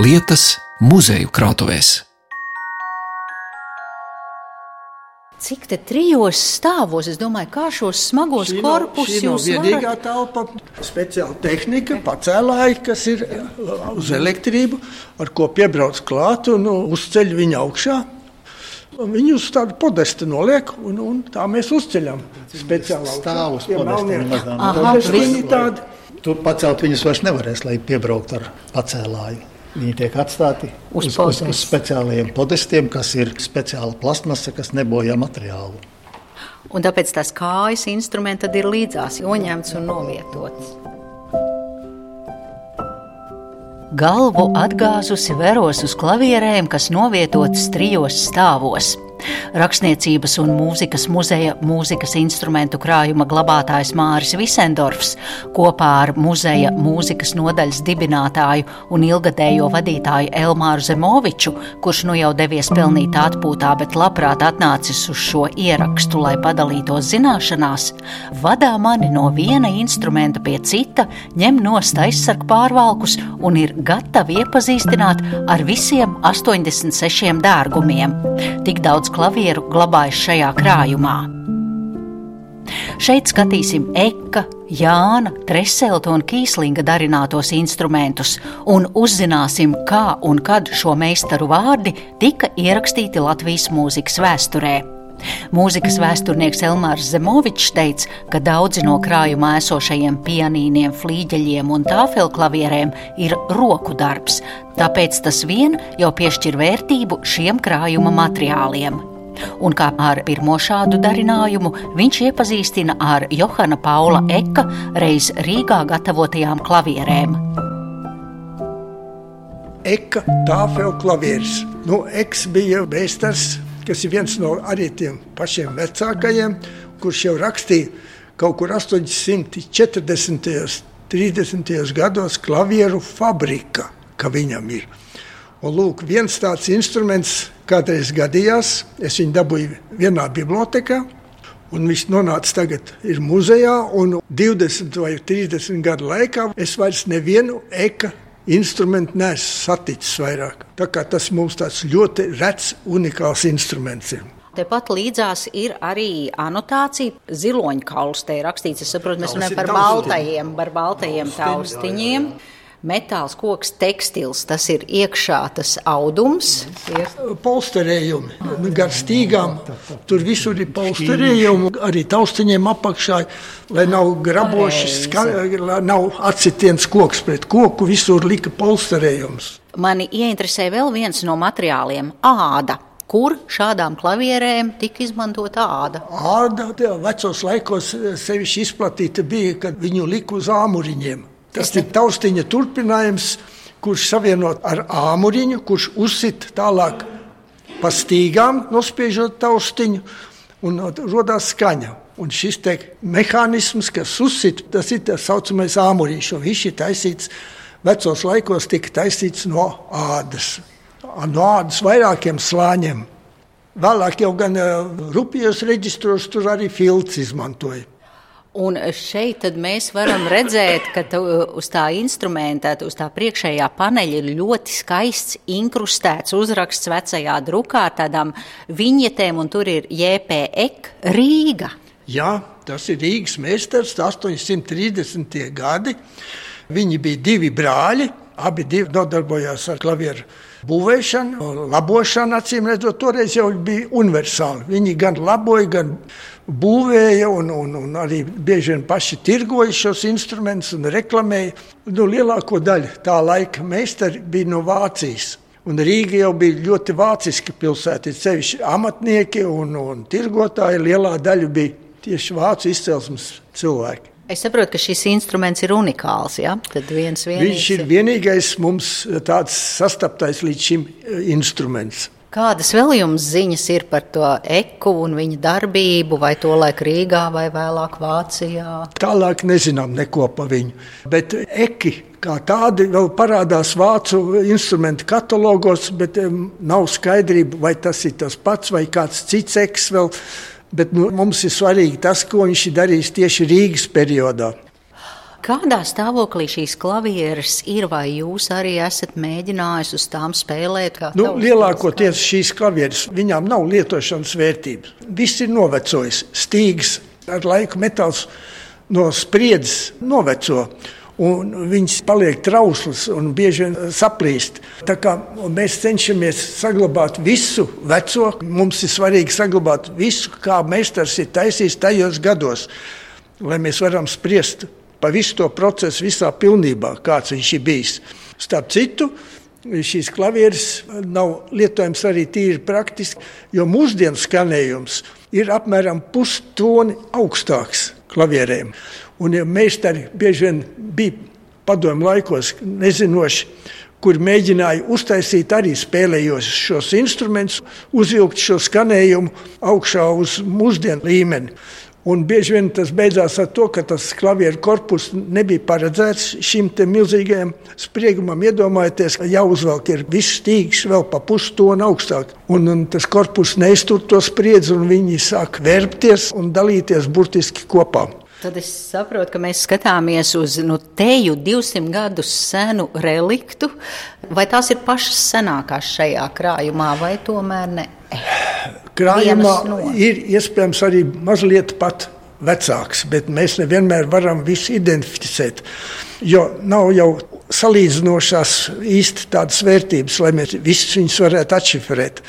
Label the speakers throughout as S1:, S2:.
S1: lietas muzeju krātuvēs.
S2: Cik te trijos stāvos, es domāju, kā šos smagos
S3: Šī nav-
S2: korpusus
S3: šī nav
S2: jūs varat?
S3: telpa, speciāla tehnika, pacēlāji, kas ir uz elektrību, ar ko piebrauc klāt un nu, uzceļ viņu augšā. Viņu uz tādu podestu noliek, un, un tā mēs uzceļam. Speciāli
S4: Stāv uz
S3: Tie
S4: podesta,
S3: melnie
S4: nemaz nav.
S2: Aha,
S3: podestiņi
S2: viss.
S3: tādi.
S4: Tur pacelt viņus vairs nevarēs, lai piebrauktu ar pacēlāju. Viņi tiek atstāti
S2: Uz
S4: uz,
S2: podestu.
S4: uz speciālajiem podestiem, kas ir speciāla plasmasa, kas nebojā materiālu.
S2: Un tāpēc tās kājas instrumenti tad ir līdzās, joņemts un novietots. Galvu atgāzusi veros uz klavierēm, kas novietotas trijos stāvos. Rakstniecības un mūzikas muzeja mūzikas instrumentu krājuma glabātājs Māris Visendorfs kopā ar muzeja mūzikas nodaļas dibinātāju un ilgadējo vadītāju Elmāru Zemoviču, kurš nu jau devies pelnīt atpūtā, bet labprāt atnācis uz šo ierakstu, lai padalītos zināšanās, vadā mani no viena instrumenta pie cita, ņem nost aizsargu pārvalkus un ir gatavi iepazīstināt ar visiem 86 dārgumiem. Tik daudz klavieru glabājas šajā krājumā. Šeit skatīsim Eka, Jāna, Treselta un Kīslinga darinātos instrumentus un uzzināsim, kā un kad šo meistaru vārdi tika ierakstīti Latvijas mūzikas vēsturē. Mūzikas vēsturnieks Elmārs Zemovičs teica, ka daudzi no krājumā esošajiem pianīniem, flīģeļiem un tāfelklavierēm ir roku darbs, tāpēc tas vien jau piešķir vērtību šiem krājuma materiāliem. Un kā ar pirmo šādu darinājumu viņš iepazīstina ar Johana Paula Eka reiz Rīgā gatavotajām klavierēm.
S3: Eka tāfel klavieris. Nu, Eks bija meistars, kas ir viens no arī tiem pašiem vecākajiem, kurš jau rakstīja kaut kur 840. 30. gados klavieru fabrika, ka viņam ir. Un lūk, viens tāds instruments kādreiz gadījās, es viņu dabūju vienā bibliotekā, un viņš nonāca tagad ir muzejā, un 20 vai 30 gadu laikā es vairs nevienu eka instrumentu neesmu saticis vairāk. Tā kā tas mums tāds ļoti rets, unikāls instruments ir.
S2: Tepat līdzās ir arī anotācija. Ziloņkauls te ir rakstīts. Es saprotu, mēs runājam par baltajiem, par baltajiem taustiņiem. Metāls, koks, tekstils, tas ir iekšā tas audums.
S3: Polsterējumi nu, gar stīgām. Tur visur ir polsterējumi, arī taustiņiem apakšā, lai nav graboši, ska, lai nav atsitiens koks pret koku. Visur lika polsterējums.
S2: Mani ieinteresē vēl viens no materiāliem - āda. Kur šādām klavierēm tika izmantota āda?
S3: Āda vecos laikos sevišķi izplatīta bija, kad viņu lika uz āmuriņiem. Tas ir taustiņa turpinājums, kurš savienot ar āmuriņu, kurš uzsit tālāk pa stīgām, nospiežot taustiņu, un radās skaņa. Un šis te mehānisms, kas uzsit, tas ir tā saucamais āmuriņš, un viņš ir taisīts vecos laikos, tika taisīts no ādas. No ādas vairākiem slāņiem. Vēlāk jau gan uh, rupjos reģistros tur arī filts izmantoja.
S2: Un šeit mēs varam redzēt, ka tu, uz tā instrumenta, uz tā priekšējā paneļa ir ļoti skaists, inkrustēts uzraksts vecajā drukā tādām viņetēm, un tur ir JPEK Rīga.
S3: Jā, tas ir Rīgas meistars, 830. gadi. Viņi bija divi brāļi, abi divi nodarbojās ar klavieru būvēšanu, labošanu. Acīm redzot, toreiz jau bija universāli. Viņi gan laboja, gan būvēja, un, un, un arī bieži vien paši tirgoja šos instrumentus un reklamēja. Nu, lielāko daļu tā laika meistari bija no Vācijas. Un Rīga jau bija ļoti vāciska pilsēta. Ir sevišķi amatnieki un, un tirgotāji. Lielā daļa bija tieši vācu izcelsmes cilvēki.
S2: Es saprotu, ka šis instruments ir unikāls. Ja? Viens
S3: Viņš
S2: vienīgs
S3: ir vienīgais mums tāds sastaptais līdz šim eh, instruments.
S2: Kādas vēl jums ziņas ir par to eku un viņa darbību, vai to laiku Rīgā, vai vēlāk Vācijā?
S3: Tālāk nezinām neko par viņu. Bet eki kā tādi vēl parādās vācu instrumentu katalogos, bet nav skaidrība, vai tas ir tas pats vai kāds cits eks vēl. Bet nu, mums ir svarīgi tas, ko viņš ir darījis tieši Rīgas periodā.
S2: Kādā stāvoklī šīs klavieres ir, vai jūs arī esat mēģinājis uz tām spēlēt?
S3: Nu, lielākoties šīs klavieres, viņām nav lietošanas vērtības. Viss ir novecojis. Stīgs ar laiku metāls no spriedzes noveco. Un viņas paliek trauslas un bieži vien saplīst. Tā kā mēs cenšamies saglabāt visu veco, mums ir svarīgi saglabāt visu, kā meistars ir taisījis tajos gados, lai mēs varam spriest pa visu to procesu, visā pilnībā, kāds viņš ir bijis. Starp citu, šīs klavieres nav lietojams arī tīri praktiski, jo mūsdienu skanējums ir apmēram pustoni augstāks klavierēm. Un ja meistari bieži vien bija padomu laikos nezinoši, kur mēģināja uztaisīt arī spēlējot šos instrumentus, uzvilkt šo skanējumu augšā uz mūsdienu līmeni. Un bieži vien tas beidzās ar to, ka tas klavieru korpus nebija paredzēts šim milzīgajam spriegumam. Iedomājieties, ka jāuzvelk ir viss stīgs vēl pa pustonu augstāk. Un, un tas korpus neiztur to spriedzi, un viņi sāk vērpties un dalīties burtiski kopā.
S2: Tad es saprotu, ka mēs skatāmies uz nu, teju 200 gadus senu reliktu. Vai tās ir pašas senākās šajā krājumā, vai tomēr ne?
S3: Krājumā ir iespējams arī mazliet pat vecāks, bet mēs nevienmēr varam visu identificēt. Jo nav jau salīdzinošās īsti tādas vērtības, lai mēs visus viņus varētu atšifrēt.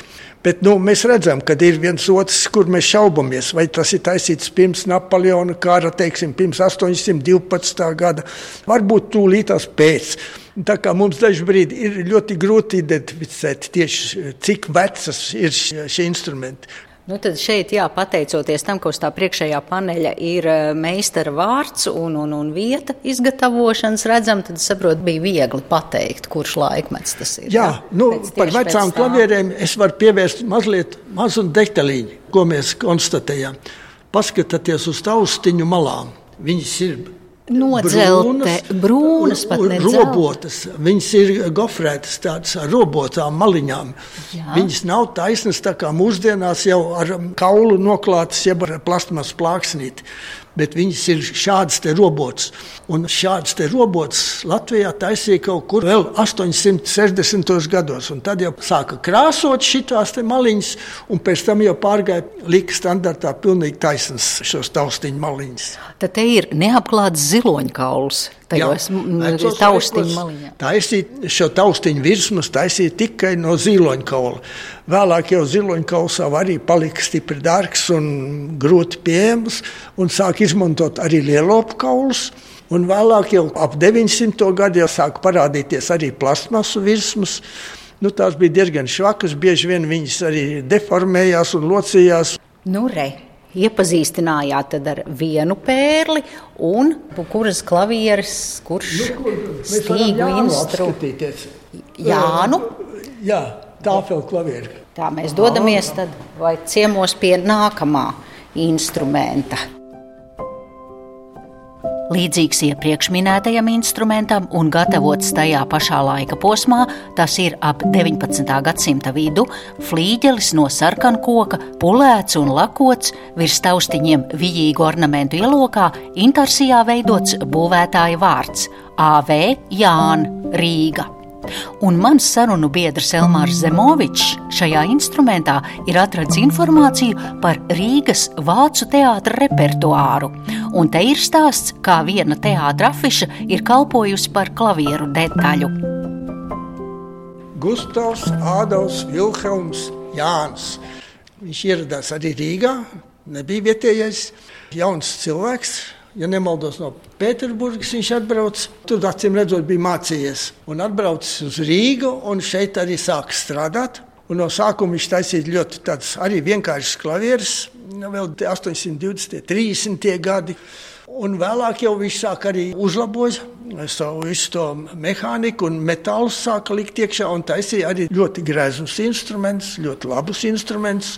S3: Bet nu, mēs redzam, ka ir viens otrs, kur mēs šaubamies. Vai tas ir taisīts pirms Napoleona kara, teiksim, pirms 812. gada, varbūt tūlītās pēc. Tā kā mums dažkārt ir ļoti grūti identificēt tieši cik vecas ir šie instrumenti.
S2: Nu, tad šeit, jā, pateicoties tam, ka uz tā priekšējā paneļa ir eh, meistara vārds un, un, un vieta izgatavošanas, redzam, tad saprot, bija viegli pateikt, kurš laikmets tas ir.
S3: Jā, jā? Nu, par vecām klavierēm es varu pievērst mazliet mazu detaļiņu, ko mēs konstatējām. Paskatieties uz taustiņu malām. Viņas ir
S2: Nodzelte, brūnas, brūnas
S3: robotas. Viņas ir gofrētas tādas ar robotām maliņām. Jā. Viņas nav taisnas tā kā mūsdienās jau ar kaulu noklātas, jeb ar plasmas plāksnīti bet viņas ir šādas te robots. Un šādas te robots Latvijā taisīja kaut kur vēl 860. gados. Un tad jau sāka krāsot šīs maliņas, un pēc tam jau pārgāja lika standartā pilnīgi taisnas šos taustiņu maliņas.
S2: Tad te ir neapklāts ziloņkauls. Tajos taustiņu maliņā.
S3: Taisīt šo taustiņu virsmas taisīja tikai no ziloņkaula. Vēlāk jau ziloņkauls arī palika stipri dārgs un grūti pieejams un sāk izmantot arī lielopu kaulus. Un vēlāk, jau ap 900. gadu, jau sāk parādīties arī plasmasu virsmas. Nu, tās bija diezgan švakas, bieži vien viņas arī deformējās un locījās.
S2: Nu, re iepazīstinājāt ar vienu pērli, un kuras klavieres, kurš nu, stīgu instrumentu. Jānu?
S3: Jā, tā vēl klaviera.
S2: Tā mēs dodamies tad vai ciemos pie nākamā instrumenta. Līdzīgs iepriekš minētajam instrumentam un gatavots tajā pašā laika posmā, tas ir ap 19. gadsimta vidu, flīģelis no sarkanu koka, pulēts un lakots, virs taustiņiem vijīgu ornamentu ielokā, intarsijā veidots būvētāja vārds - AV Jāna Rīga. Un mans sarunu biedrs Elmārs Zemovičs šajā instrumentā ir atradzis informāciju par Rīgas vācu teātra repertuāru. Un te ir stāsts, kā viena teātra afiša ir kalpojusi par klavieru detaļu.
S3: Gustavs Ādams Vilhelms Jānis. Viņš ieradās arī Rīgā, nebija vietējais jauns cilvēks, ja nemaldos, no Pēterburgas viņš atbrauca. Tur, acīm redzot, bija mācījies. Un atbraucis uz Rīgu, un šeit arī sāka strādāt. Un no sākuma viņš taisīja ļoti tādus arī vienkāršus klavierus, nu, vēl 820, 30 gadi. Un vēlāk jau viņš sāka arī uzlabot savu visu to mehāniku, un metālu sāka likt iekšā, un taisīja arī ļoti greznus instrumentus, ļoti labus instrumentus.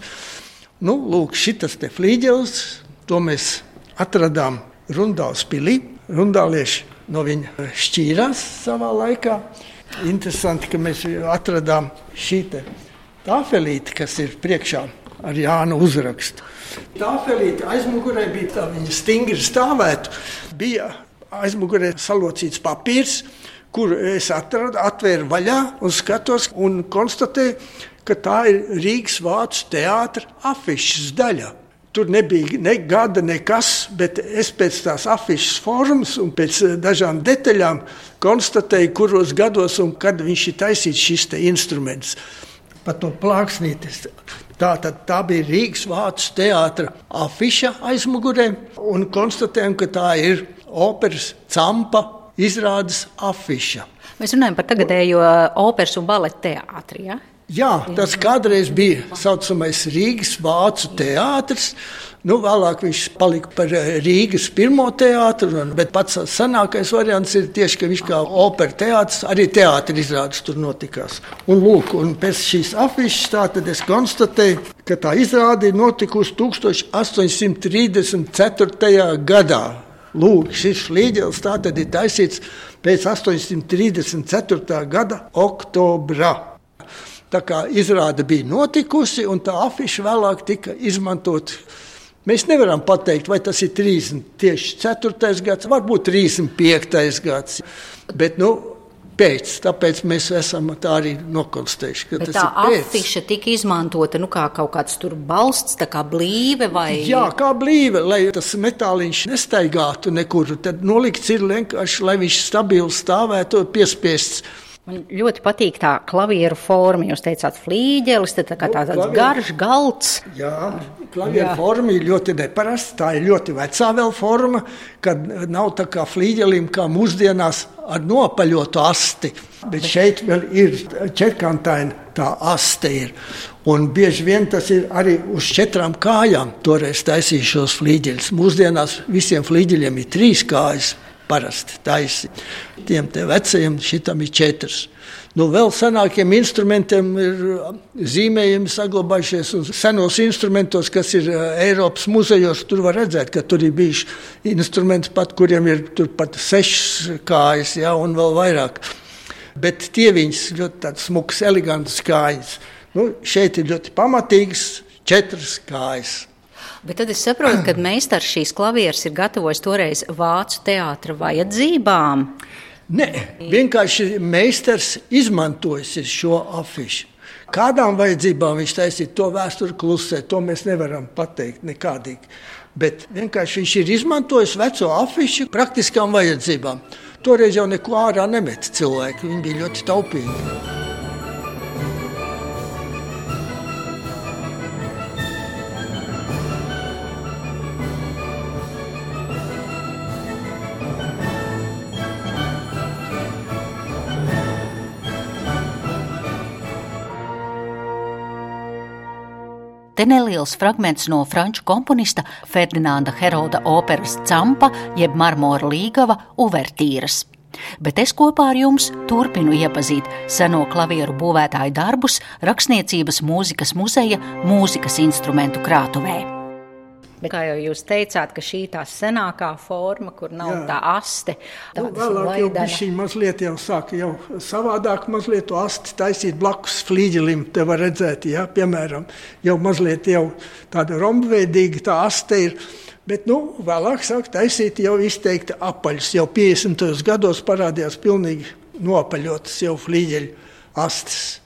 S3: Nu, lūk, šis te flīģelis, to mēs atradām Rundāls pilī. Rundālieši no viņa šķīrās savā laikā. Interesanti, ka mēs atradām šī tāfelīte, kas ir priekšā ar Jānu uzrakstu. Tāfelīte aizmugurē bija tā, viņa stingri stāvētu. Bija aizmugurē salocīts papīrs, kur es atradu, atvēru vaļā un skatos un konstatēju, ka tā ir Rīgas Vācu teātra afišas daļa. Tur nebija ne gada, nekas, bet es pēc tās afišas formas un pēc eh, dažām detaļām konstatēju, kuros gados un kad viņš ir taisīts šis instruments. Pat to plāksnītis. Tā, tad, tā bija Rīgas Vācu teātra afiša aizmugurē, un konstatējām, ka tā ir operas campa izrādes afiša.
S2: Mēs runājam par tagadējo operas un baleta teātri. Ja?
S3: Jā, tas kādreiz bija tā saucamais Rīgas Vācu teātris. Nu, vēlāk viņš palika par eh, Rīgas pirmo teātru, bet pats senākais variants ir tieši, ka viņš kā opera teātris, arī teātris izrādes tur notikās. Un, lūk, un pēc šīs afišas tā tad es konstatēju, ka tā izrāde ir notikusi 1834. gadā. Lūk, šis līdzelis tā tad ir taisīts pēc 834. gada oktobra. Tā kā izrāde bija notikusi, un tā afiša vēlāk tika izmantota. Mēs nevaram pateikt, vai tas ir 34. gads, varbūt 35. gads. Bet, nu, pēc. Tāpēc mēs esam tā arī nokonstatējuši,
S2: tā afiša tika izmantota nu, kā kaut kāds balsts, tā kā blīve vai?
S3: Jā, kā blīve, lai tas metāliņš nestaigātu nekur. Tad nolikts ir vienkārši, lai viņš stabili stāvētu piespiests.
S2: Man ļoti patīk tā klavieru forma. Jūs teicāt, flīģelis, tā kā tāds no, garš galds.
S3: Jā, klavieru forma ir ļoti neparasta. Tā ir ļoti vecā vēl forma, kad nav tā kā flīģelim, kā mūsdienās ar nopaļotu asti. Bet šeit vēl ir četrkantaina tā aste. Ir. Un bieži vien tas ir arī uz četrām kājām. Toreiz taisīja šos flīģeļus. Mūsdienās visiem flīģeļiem ir trīs kājas parasti taisi. Tiem vecajiem šitam ir četras. Nu, vēl senākiem instrumentiem ir uh, zīmējumi saglabājušies. Senos instrumentos, kas ir uh, Eiropas muzejos, tur var redzēt, ka tur ir bijuši instrumenti, pat, kuriem ir pat sešas kājas, ja, un vēl vairāk. Bet tie viņas ļoti smukas, elegantas kājas. Nu, šeit ir ļoti pamatīgas četras kājas.
S2: Bet tad es saprotu, ka meistars šīs klavieres ir gatavojis toreiz vācu teātra vajadzībām.
S3: Nē, vienkārši meistars izmantojis šo afišu. Kādām vajadzībām viņš taisīja to vēsturi klusē, to mēs nevaram pateikt nekādīgi. Bet vienkārši viņš ir izmantojis veco afišu praktiskām vajadzībām. Toreiz jau neko ārā nemet cilvēki, viņi bija ļoti taupīgi.
S2: Te neliels fragments no franču komponista Ferdinanda Heroda operas Campa jeb Marmora līgava uvertīras. Bet es kopā ar jums turpinu iepazīt seno klavieru būvētāju darbus Rakstniecības mūzikas muzeja mūzikas instrumentu krātuvē. Bet, kā jau jūs teicāt, ka šī tā senākā forma, kur nav Jā. tā aste,
S3: nu, vēlāk jau bija šī mazliet jau sāka jau savādāk mazliet to asti taisīt blakus flīģelim, te var redzēt, ja, piemēram, jau mazliet jau tāda rombveidīga tā aste ir, bet, nu, vēlāk sāk taisīt jau izteikti apaļus, jau 50. gados parādījās pilnīgi nopaļotas jau flīģeļu astes.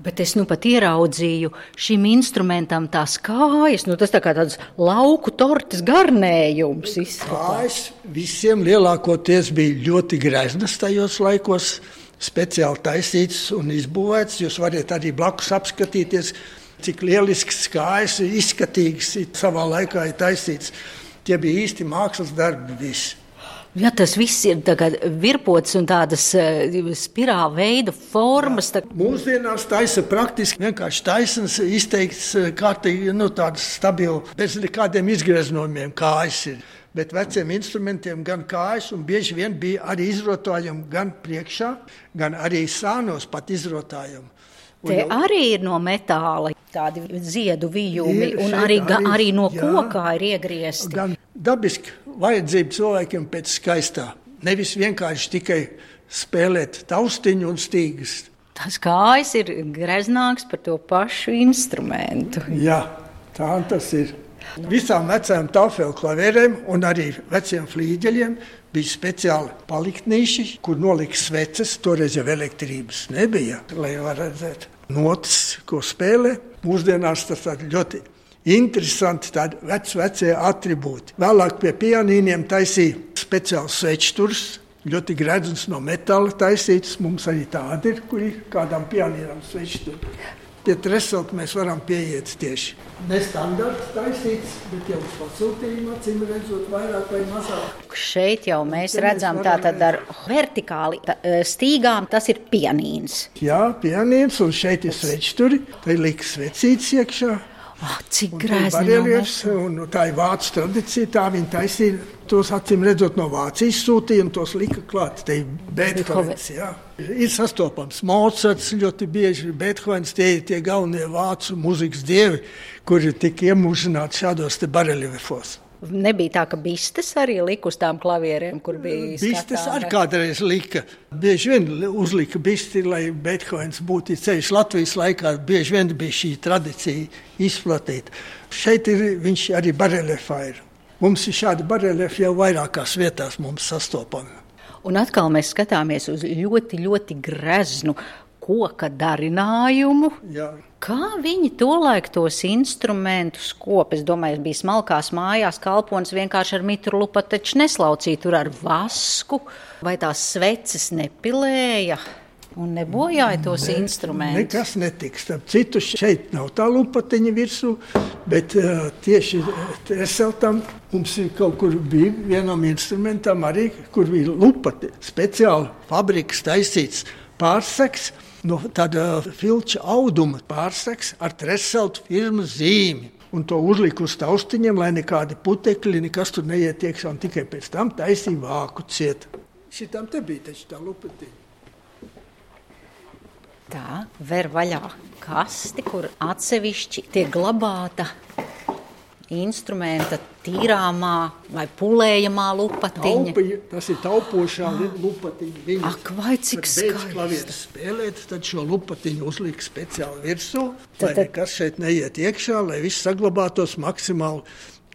S2: Bet es nu pat ieraudzīju šim instrumentam tās kājas, nu tas tā kā tāds lauku tortes garnējums.
S3: Kājas visiem lielākoties bija ļoti greznas tajos laikos, speciāli taisīts un izbūvēts. Jūs varat arī blakus apskatīties, cik lielisks kājas izskatīgs savā laikā ir taisīts. Tie bija īsti mākslas darbi visi.
S2: Ja tas viss ir virpots un tādas uh, spirāla veida formas.
S3: Tā... Mūsdienās taisa praktiski vienkārši taisns, izteikts eh, kārtīgi, nu, tāds stabils, bez nekādiem izgreznojumiem kājas ir. Bet veciem instrumentiem gan kājas, un bieži vien bija arī izrotājumi gan priekšā, gan arī sānos pat izrotājumi.
S2: Te jau... arī ir no metāla tādi ziedu vijumi, ir, un arī, arī, arī no jā, koka ir iegriezti.
S3: Gan dabiski vajadzība cilvēkiem pēc skaistā, nevis vienkārši tikai spēlēt taustiņu un stīgas.
S2: Tas kājas ir greznāks par to pašu instrumentu.
S3: Jā, tā tas ir. Visām vecām tāfelklavierēm un arī veciem flīģeļiem Bija speciāli paliktnīši, kur nolika sveces. Toreiz jau elektrības nebija, lai varētu redzēt notis, ko spēlē. Mūsdienās tas ļoti interesanti, tādi veci, vecie attribūti. Vēlāk pie pianīniem taisīja speciāls svečturs. Ļoti gredzens no metāla taisīts. Mums arī tādi ir, kuri kādam pianīram svečturi. Pie treselta mēs varam pieiet tieši nestandarta taisīts, bet jau uz pasūtījumu acīm redzot vairāk vai mazāk.
S2: Šeit jau mēs Te redzam mēs tātad ar vertikāli tā, e, stīgām, tas ir pianīns.
S3: Jā, pianīns, un šeit ir svečturi, te liks svecīts iekšā.
S2: Oh, cik grēzni
S3: reliefs, un tā ir vācu tradīcija, tā viņi taisīja tos acīm redzot no Vācijas sūtījuma, tos lika klāt, te ir Beethovens, jā. Ir sastopams Mozarts ļoti bieži, Beethovens, tie ir tie galvenie vācu muzikas dievi, kuri tika iemūžināti šādos te bareliefos.
S2: Nebija tā, ka bistes arī lika uz tām klavierēm, kur bija.
S3: Bistes arī kādreiz lika. Bieži vien uzlika bisti, lai Beethovens būtu ceļš Latvijas laikā. Bieži vien bija šī tradīcija izplatīta. Šeit ir viņš arī barelefā ir. Mums ir šādi barelefi jau vairākās vietās mums sastopami.
S2: Un atkal mēs skatāmies uz ļoti, ļoti greznu koka darinājumu. Jā. Kā viņi tolaik tos instrumentus kopa? Es domāju, bija smalkās mājās, kalpons vienkārši ar mitru lupu taču neslaucīja tur ar vasku, vai tās sveces nepilēja. Un nebojāja tos ne, instrumentus.
S3: Nekas netiks. Citu šeit nav tā lupatiņa virsū, bet uh, tieši Eseltam mums ir kaut kur bija vienam instrumentam arī, kur bija lupati, speciāli fabrikas taisīts pārseks no tāda filča auduma pārseks ar treseltu firmas zīmi. Un to uzliku uz taustiņiem, lai nekādi putekļi, nekas tur neiet iekšā, un tikai pēc tam taisīja vāku ciet. Šitam te bija taču tā lupatiņa.
S2: Tā ver vaļā kasti, kur atsevišķi tiek glabāta instrumenta tīrāmā vai pulējamā lupatiņa.
S3: Taupi, tas ir taupošā lupatiņa.
S2: Viņa, Ak, vai cik skaisti.
S3: spēlēt, tad šo lupatiņu uzliek speciāli virsū, lai nekas šeit neiet iekšā, lai viss saglabātos maksimāli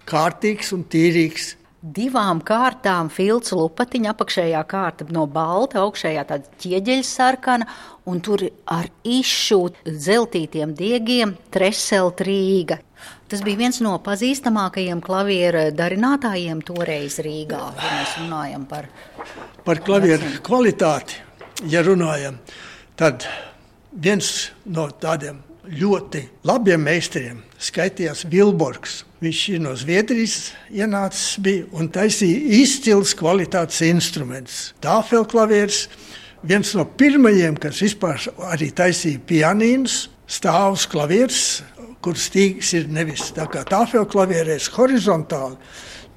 S3: kārtīgs un tīrīgs.
S2: Divām kārtām filcu lupatiņa, apakšējā kārta no balta, augšējā tāda ķieģeļa sarkana, un tur ar izšūt zeltītiem diegiem treselt Rīga. Tas bija viens no pazīstamākajiem klavieru darinātājiem toreiz Rīgā, ja mēs runājam par,
S3: par klavieru kvalitāti. Ja runājam, tad viens no tādiem ļoti labiem meistariem skaitījās Vilborgs. Viņš ir no Zviedrijas ienācis bija un taisīja izcils kvalitātes instruments. Tāfelklavieris, viens no pirmajiem, kas vispār arī taisīja pianīnus, stāvus klavieris, kur stīgs ir nevis tā kā tāfelklavierēs horizontāli,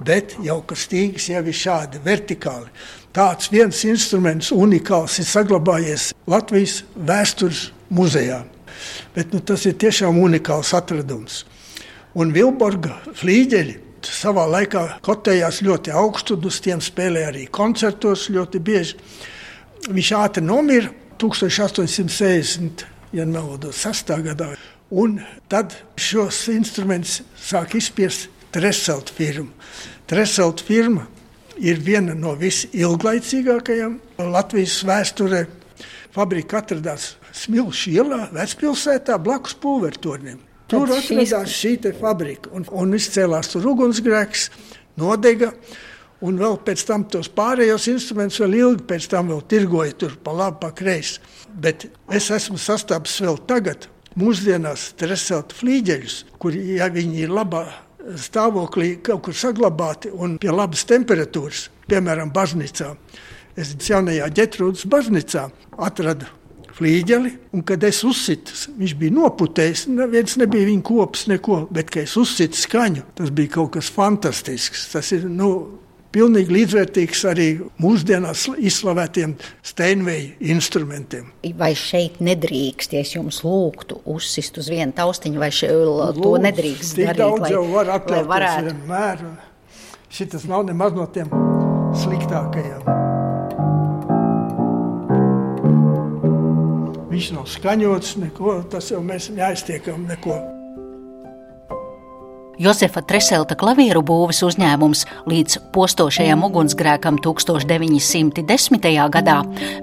S3: bet jau ka stīgs jau ir šādi vertikāli. Tāds viens instruments unikāls ir saglabājies Latvijas vēstures muzejā. Bet, nu, tas ir tiešām unikāls atradums. Un Vilborga flīģeļi savā laikā kotējās ļoti augstu, uz tiem spēlēja arī koncertos ļoti bieži. Viņš ātri nomira 1860. Ja nemaldos, 6. gadā. Un tad šos instrumentus sāk izspiest Treselta firma. Treselta firma ir viena no visilglaicīgākajām Latvijas vēsturē. Fabrika atradās Smilšu ielā, Vecpilsētā, blakus pulvertornim. Tur atradās šī fabrika un, un izcēlās tur ugunsgrēks, nodega. Un vēl pēc tam tos pārējos instrumentus vēl ilgi pēc tam vēl tirgoja tur pa labi, pa kreisi. Bet es esmu sastapis vēl tagad mūsdienās stresēt flīģeļus, kuri, ja viņi ir labā stāvoklī, kaut kur saglabāti un pie labas temperatūras, piemēram, baznīcā. Es jaunajā ģetrūdas baznīcā atradu flīģeli, un kad es uzsitu, viņš bija noputējis. Neviens nebija viņa kops, neko, bet, kad es uzsitu skaņu, tas bija kaut kas fantastisks. Tas ir, nu, pilnīgi līdzvērtīgs arī mūsdienās izslavētiem steinveja instrumentiem.
S2: Vai šeit nedrīkst, ja jums lūgtu uzsist uz vienu taustiņu, vai še, to nedrīkst
S3: darīt? Daudz lai, jau var atļauties varētu. vienmēr. Šitas nav nemaz no tiem sliktākajiem. Viņš nav skaņots, neko, tas jau mēs neaiztiekam neko.
S2: Josefa Treselta klavieru būves uzņēmums līdz postošajam ugunsgrēkam 1910. gadā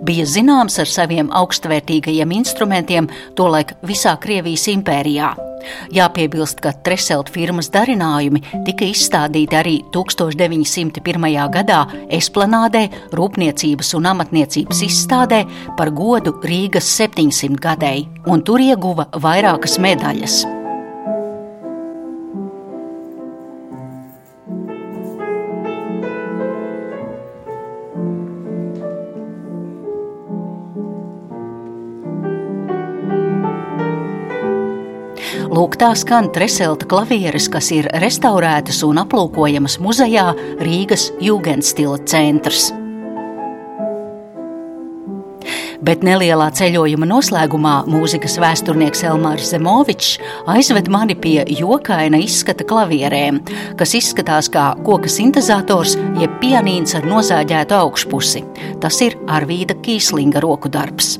S2: bija zināms ar saviem augstvērtīgajiem instrumentiem tolaik visā Krievijas impērijā. Jāpiebilst, ka Treselt firmas darinājumi tika izstādīti arī 1901. gadā Esplanādē Rūpniecības un amatniecības izstādē par godu Rīgas 700 gadēji, un tur ieguva vairākas medaļas. Lūk, tā skan Treselta klavieres, kas ir restaurētas un aplūkojamas muzejā Rīgas Jūgenstila centrs. Bet nelielā ceļojuma noslēgumā mūzikas vēsturnieks Elmārs Zemovičs aizved mani pie jokaina izskata klavierēm, kas izskatās kā koka sintēzators jeb pianīns ar nozāģētu augšpusi. Tas ir Arvīda Kīslinga roku darbs.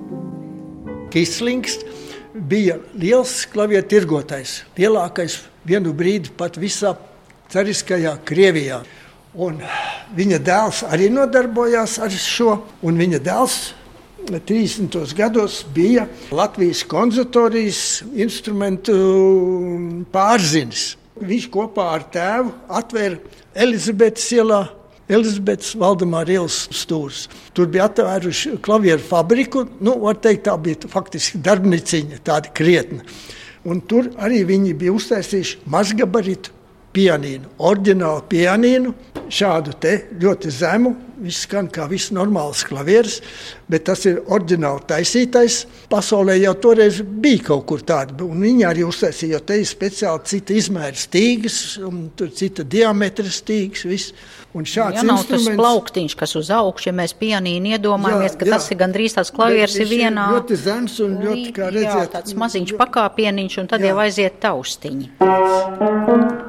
S3: Kīslings bija liels klavieru tirgotājs, lielākais vienu brīdi pat visā cariskajā Krievijā. Un viņa dēls arī nodarbojās ar šo, un viņa dēls 30. gados bija Latvijas konservatorijas instrumentu pārzinis. Viņš kopā ar tēvu atvēra Elizabetes ielā Elizabetes Valdemāra ielas stūris. Tur bija atvēruši klavieru fabriku. Nu, var teikt, tā bija faktiski darbnīciņa, tāda krietna. Un tur arī viņi bija uztaisījuši mazgabaritu pianīnu, oriģinālu pianīnu, šādu te ļoti zemu. Viņš skan kā viss normāls klavieris, bet tas ir oriģināli taisītais. Pasaulē jau toreiz bija kaut kur tāda, un viņi arī uztaisīja, jo te ir speciāli cita izmēra stīgas, un tur cita diametra stīgas. Viss.
S2: Un šāds ja nav tas plauktiņš, kas uz augšu, ja mēs pianīni iedomājamies, jā, ka jā. tas ir gandrīz tāds klavieris ir vienā.
S3: Ļoti zems un ļoti, kā redzēt. Jā,
S2: tāds maziņš pakāpieniņš un tad jā. jau aiziet taustiņi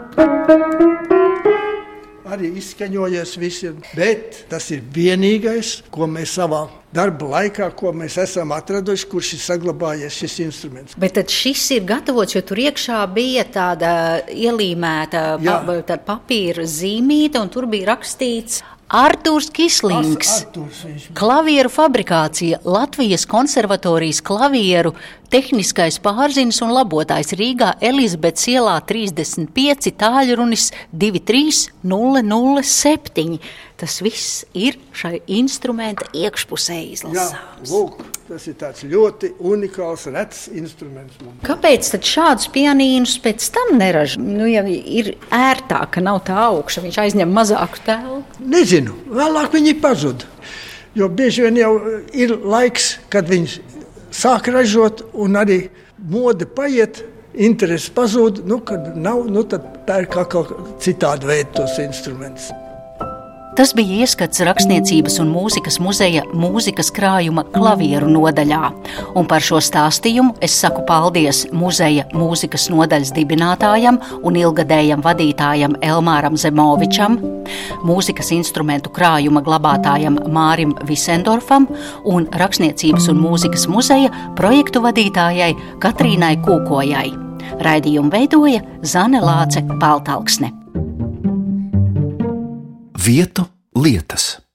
S3: arī izskaņojies visiem, bet tas ir vienīgais, ko mēs savā darba laikā, ko mēs esam atraduši, kurš ir saglabājies šis instruments.
S2: Bet šis ir gatavots, jo tur iekšā bija tāda ielīmēta pa, papīra zīmīte, un tur bija rakstīts Artūrs Kislings, klavieru fabrikācija, Latvijas konservatorijas klavieru tehniskais pārzinis un labotājs Rīgā Elizabetes ielā 35 tāļrunis 23007. Tas viss ir šai instrumenta iekšpusē izlasāms. Jā,
S3: lūk, tas ir tāds ļoti unikāls, rets instruments. Man.
S2: Kāpēc tad šādus pianīnus pēc tam neražo? Nu, ja ir ērtāk, ka nav tā augša, viņš aizņem mazāku telpu.
S3: Nezinu, vēlāk viņi pazuda. Jo bieži vien jau ir laiks, kad viņi sāk ražot, un arī mode paiet, interesi pazūd. Nu, kad nav, nu, tad pērk kaut kā citādi veidu tos instrumentus.
S2: Tas bija ieskats rakstniecības un mūzikas muzeja mūzikas krājuma klavieru nodaļā. Un par šo stāstījumu es saku paldies muzeja mūzikas nodaļas dibinātājam un ilgadējam vadītājam Elmāram Zemovičam, mūzikas instrumentu krājuma glabātājam Mārim Visendorfam un rakstniecības un mūzikas muzeja projektu vadītājai Katrīnai Kūkojai. Raidījumu veidoja Zane Lāce Paltalksne
S1: vietu lietas.